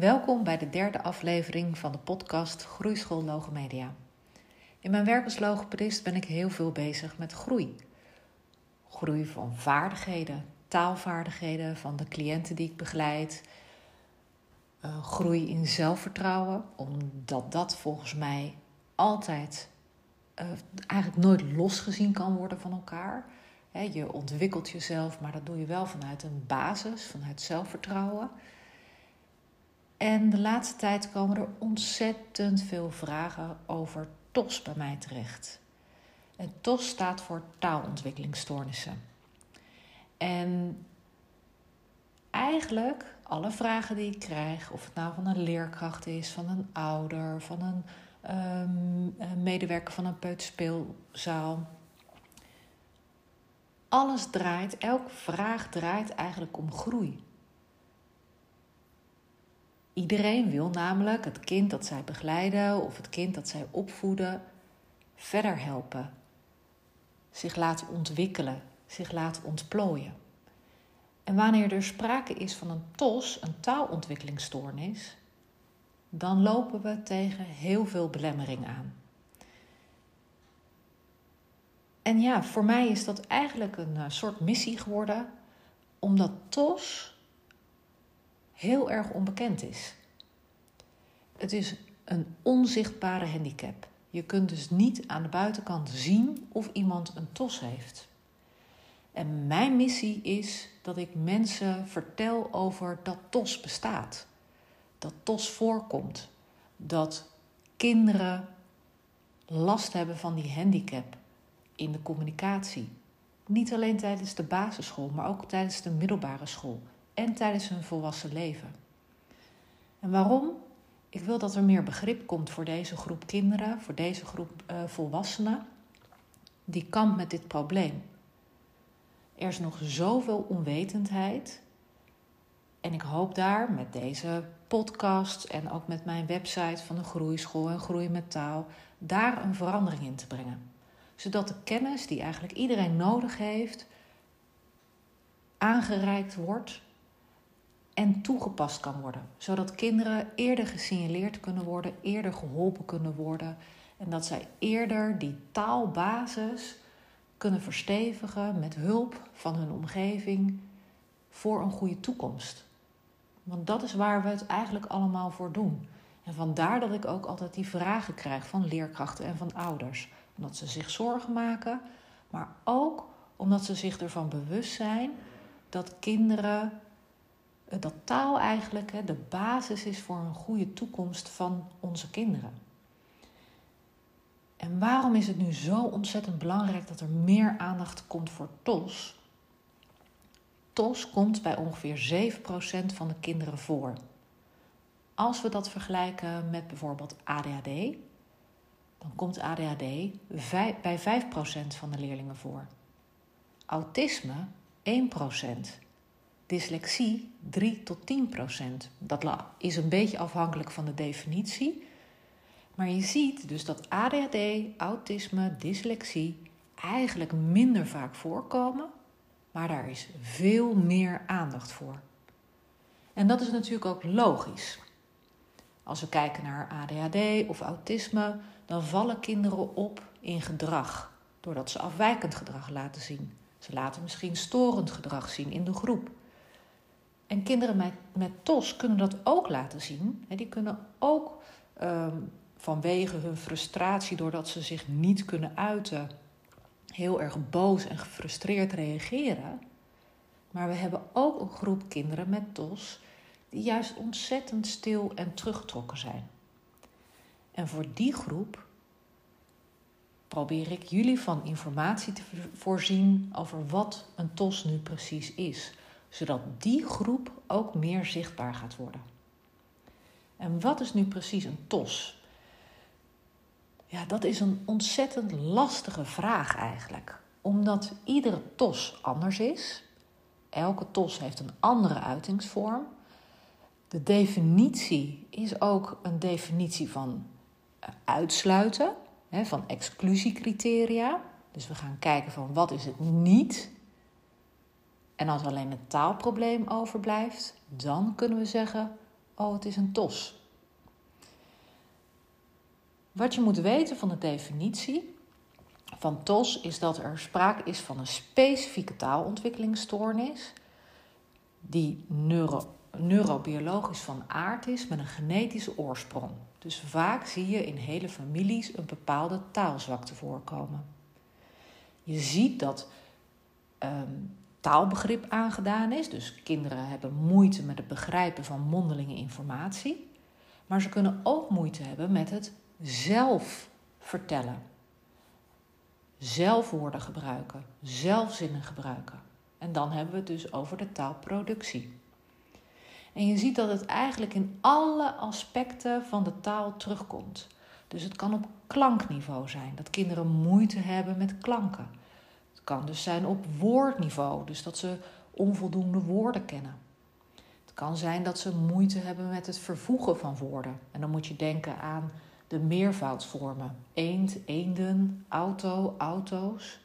Welkom bij de derde aflevering van de podcast Groeischool Logomedia. In mijn werk als logopedist ben ik heel veel bezig met groei. Groei van vaardigheden, taalvaardigheden van de cliënten die ik begeleid. Uh, groei in zelfvertrouwen, omdat dat volgens mij altijd uh, eigenlijk nooit losgezien kan worden van elkaar. je ontwikkelt jezelf, maar dat doe je wel vanuit een basis, vanuit zelfvertrouwen. En de laatste tijd komen er ontzettend veel vragen over TOS bij mij terecht. En TOS staat voor taalontwikkelingsstoornissen. En eigenlijk alle vragen die ik krijg, of het nou van een leerkracht is, van een ouder, van een, um, medewerker van een peuterspeelzaal. Alles draait, elke vraag draait eigenlijk om groei. Iedereen wil namelijk het kind dat zij begeleiden of het kind dat zij opvoeden verder helpen. Zich laten ontwikkelen, zich laten ontplooien. En wanneer er sprake is van een TOS, een taalontwikkelingsstoornis, dan lopen we tegen heel veel belemmering aan. En ja, voor mij is dat eigenlijk een eh, soort missie geworden, omdat TOS heel erg onbekend is. Het is een onzichtbare handicap. Je kunt dus niet aan de buitenkant zien of iemand een TOS heeft. En mijn missie is dat ik mensen vertel over dat TOS bestaat. Dat TOS voorkomt. Dat kinderen last hebben van die handicap in de communicatie. Niet alleen tijdens de basisschool, maar ook tijdens de middelbare school en tijdens hun volwassen leven. En waarom? Ik wil dat er meer begrip komt voor deze groep kinderen, voor deze groep uh, volwassenen, die kampt met dit probleem. Er is nog zoveel onwetendheid. En ik hoop daar met deze podcast en ook met mijn website van de Groeischool en Groei met Taal, daar een verandering in te brengen. Zodat de kennis die eigenlijk iedereen nodig heeft, aangereikt wordt en toegepast kan worden. Zodat kinderen eerder gesignaleerd kunnen worden, eerder geholpen kunnen worden. En dat zij eerder die taalbasis kunnen verstevigen met hulp van hun omgeving voor een goede toekomst. Want dat is waar we het eigenlijk allemaal voor doen. En vandaar dat ik ook altijd die vragen krijg van leerkrachten en van ouders. Omdat ze zich zorgen maken, maar ook omdat ze zich ervan bewust zijn dat kinderen dat taal eigenlijk de basis is voor een goede toekomst van onze kinderen. En waarom is het nu zo ontzettend belangrijk dat er meer aandacht komt voor TOS? TOS komt bij ongeveer 7% van de kinderen voor. Als we dat vergelijken met bijvoorbeeld ADHD, dan komt ADHD bij 5% van de leerlingen voor. Autisme 1% dyslexie 3 tot 10 procent. Dat is een beetje afhankelijk van de definitie. Maar je ziet dus dat ADHD, autisme, dyslexie eigenlijk minder vaak voorkomen, maar daar is veel meer aandacht voor. En dat is natuurlijk ook logisch. Als we kijken naar ADHD of autisme, dan vallen kinderen op in gedrag, doordat ze afwijkend gedrag laten zien. Ze laten misschien storend gedrag zien in de groep. En kinderen met, met TOS kunnen dat ook laten zien. Die kunnen ook ehm, vanwege hun frustratie, doordat ze zich niet kunnen uiten, heel erg boos en gefrustreerd reageren. Maar we hebben ook een groep kinderen met TOS die juist ontzettend stil en teruggetrokken zijn. En voor die groep probeer ik jullie van informatie te voorzien over wat een TOS nu precies is zodat die groep ook meer zichtbaar gaat worden. En wat is nu precies een TOS? Ja, dat is een ontzettend lastige vraag eigenlijk, omdat iedere TOS anders is. Elke TOS heeft een andere uitingsvorm. De definitie is ook een definitie van eh, uitsluiten, van exclusiecriteria. Dus we gaan kijken van wat is het niet en als alleen het taalprobleem overblijft, dan kunnen we zeggen: oh het is een TOS. Wat je moet weten van de definitie van TOS is dat er sprake is van een specifieke taalontwikkelingsstoornis die neuro, neurobiologisch van aard is met een genetische oorsprong. Dus vaak zie je in hele families een bepaalde taalzwakte voorkomen. Je ziet dat um, taalbegrip aangedaan is, dus kinderen hebben moeite met het begrijpen van mondelinge informatie, maar ze kunnen ook moeite hebben met het zelf vertellen. Zelfwoorden gebruiken, zelfzinnen gebruiken. En dan hebben we het dus over de taalproductie. En je ziet dat het eigenlijk in alle aspecten van de taal terugkomt. Dus het kan op klankniveau zijn, dat kinderen moeite hebben met klanken. Kan dus zijn op woordniveau, dus dat ze onvoldoende woorden kennen. Het kan zijn dat ze moeite hebben met het vervoegen van woorden. En dan moet je denken aan de meervoudsvormen: eend, eenden, auto, auto's.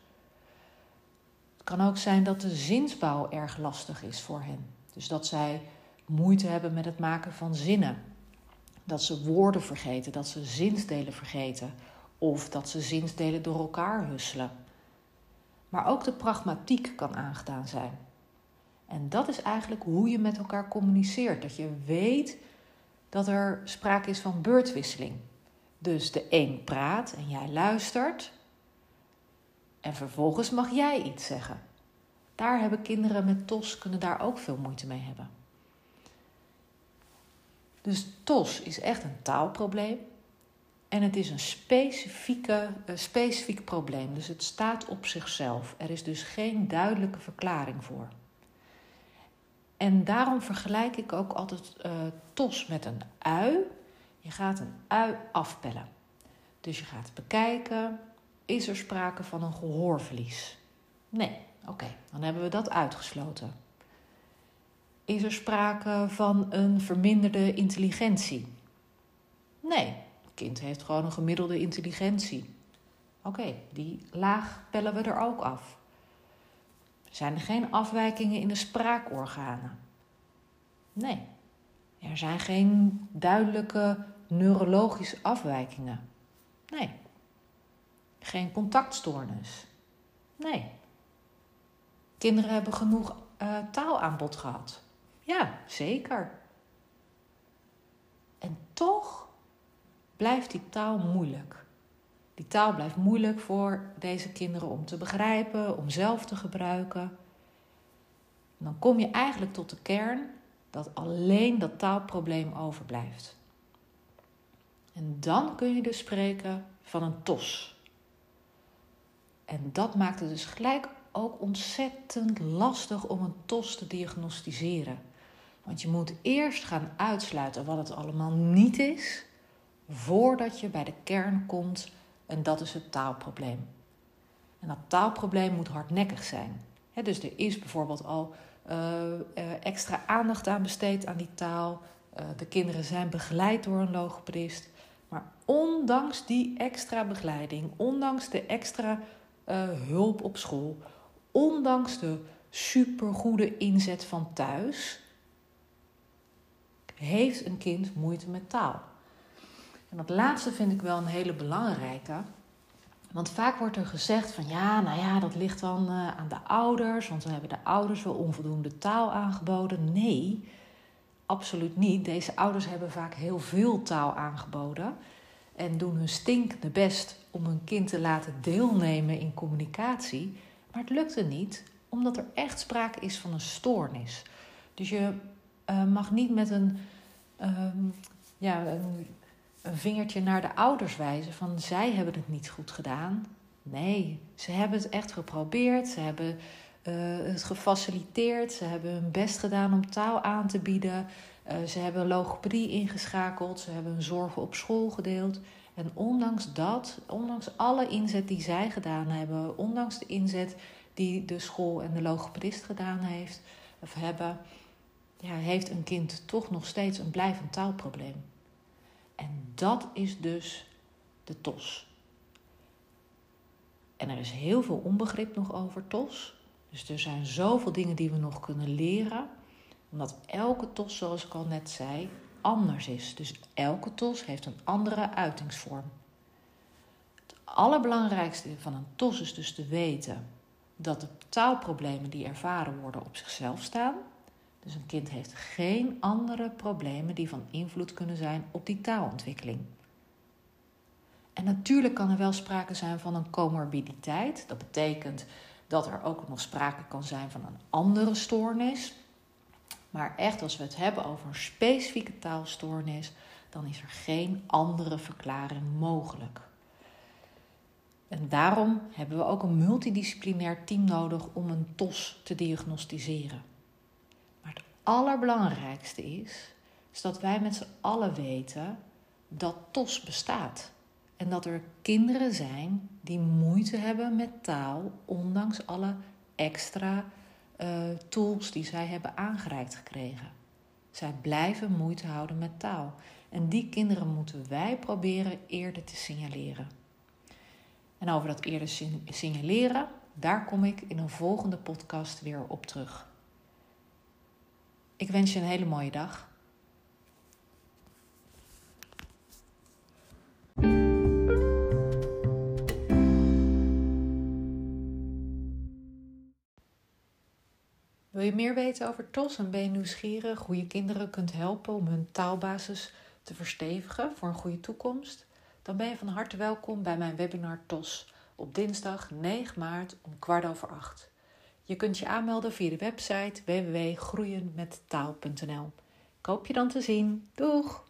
Het kan ook zijn dat de zinsbouw erg lastig is voor hen. Dus dat zij moeite hebben met het maken van zinnen. Dat ze woorden vergeten, dat ze zinsdelen vergeten of dat ze zinsdelen door elkaar husselen. Maar ook de pragmatiek kan aangedaan zijn. En dat is eigenlijk hoe je met elkaar communiceert. Dat je weet dat er sprake is van beurtwisseling. Dus de een praat en jij luistert. En vervolgens mag jij iets zeggen. Daar hebben kinderen met TOS kunnen daar ook veel moeite mee hebben. Dus TOS is echt een taalprobleem. En het is een specifieke, een specifiek probleem. Dus het staat op zichzelf. Er is dus geen duidelijke verklaring voor. En daarom vergelijk ik ook altijd uh, TOS met een ui. Je gaat een ui afpellen. Dus je gaat bekijken, is er sprake van een gehoorverlies? Nee, oké, dan hebben we dat uitgesloten. Is er sprake van een verminderde intelligentie? Nee, kind heeft gewoon een gemiddelde intelligentie. Oké, die laag pellen we er ook af. Zijn er geen afwijkingen in de spraakorganen? Nee, er zijn geen duidelijke neurologische afwijkingen. Nee. Geen contactstoornis. Nee. Kinderen hebben genoeg uh, taalaanbod gehad. Ja, zeker. En toch blijft die taal moeilijk. Die taal blijft moeilijk voor deze kinderen om te begrijpen, om zelf te gebruiken. dan kom je eigenlijk tot de kern dat alleen dat taalprobleem overblijft. En dan kun je dus spreken van een TOS. En dat maakt het dus gelijk ook ontzettend lastig om een TOS te diagnosticeren. Want je moet eerst gaan uitsluiten wat het allemaal niet is, voordat je bij de kern komt en dat is het taalprobleem. En dat taalprobleem moet hardnekkig zijn. dus er is bijvoorbeeld al uh, uh, extra aandacht aan besteed aan die taal. Uh, de kinderen zijn begeleid door een logopedist. Maar ondanks die extra begeleiding, ondanks de extra hulp op school, ondanks de supergoede inzet van thuis, heeft een kind moeite met taal. Dat laatste vind ik wel een hele belangrijke. Want vaak wordt er gezegd van ja, nou ja, dat ligt dan uh, aan de ouders, want dan hebben de ouders wel onvoldoende taal aangeboden. Nee, absoluut niet. Deze ouders hebben vaak heel veel taal aangeboden en doen hun stinkende best om hun kind te laten deelnemen in communicatie. Maar het lukte niet, omdat er echt sprake is van een stoornis. Dus je uh, mag niet met een, um, ja, een, een, vingertje naar de ouders wijzen van zij hebben het niet goed gedaan. Nee, ze hebben het echt geprobeerd, ze hebben uh, het gefaciliteerd, ze hebben hun best gedaan om taal aan te bieden. Uh, ze hebben logopedie ingeschakeld, ze hebben hun zorgen op school gedeeld. En ondanks dat, ondanks alle inzet die zij gedaan hebben, ondanks de inzet die de school en de logopedist gedaan heeft hebben, ja, heeft een kind toch nog steeds een blijvend taalprobleem. En dat is dus de TOS. En er is heel veel onbegrip nog over TOS. Dus er zijn zoveel dingen die we nog kunnen leren. Omdat elke TOS, zoals ik al net zei, anders is. Dus elke TOS heeft een andere uitingsvorm. Het allerbelangrijkste van een TOS is dus te weten dat de taalproblemen die ervaren worden op zichzelf staan. Dus een kind heeft geen andere problemen die van invloed kunnen zijn op die taalontwikkeling. En natuurlijk kan er wel sprake zijn van een comorbiditeit. Dat betekent dat er ook nog sprake kan zijn van een andere stoornis. Maar echt, als we het hebben over een specifieke taalstoornis, dan is er geen andere verklaring mogelijk. En daarom hebben we ook een multidisciplinair team nodig om een TOS te diagnosticeren. Allerbelangrijkste is, is dat wij met z'n allen weten dat TOS bestaat. En dat er kinderen zijn die moeite hebben met taal, ondanks alle extra uh, tools die zij hebben aangereikt gekregen. Zij blijven moeite houden met taal. En die kinderen moeten wij proberen eerder te signaleren. En over dat eerder signaleren, daar kom ik in een volgende podcast weer op terug. Ik wens je een hele mooie dag. Wil je meer weten over TOS en ben je nieuwsgierig hoe je kinderen kunt helpen om hun taalbasis te verstevigen voor een goede toekomst? Dan ben je van harte welkom bij mijn webinar TOS op dinsdag 9 maart om kwart over acht. Je kunt je aanmelden via de website www.groeienmettaal.nl. Ik hoop je dan te zien. Doeg!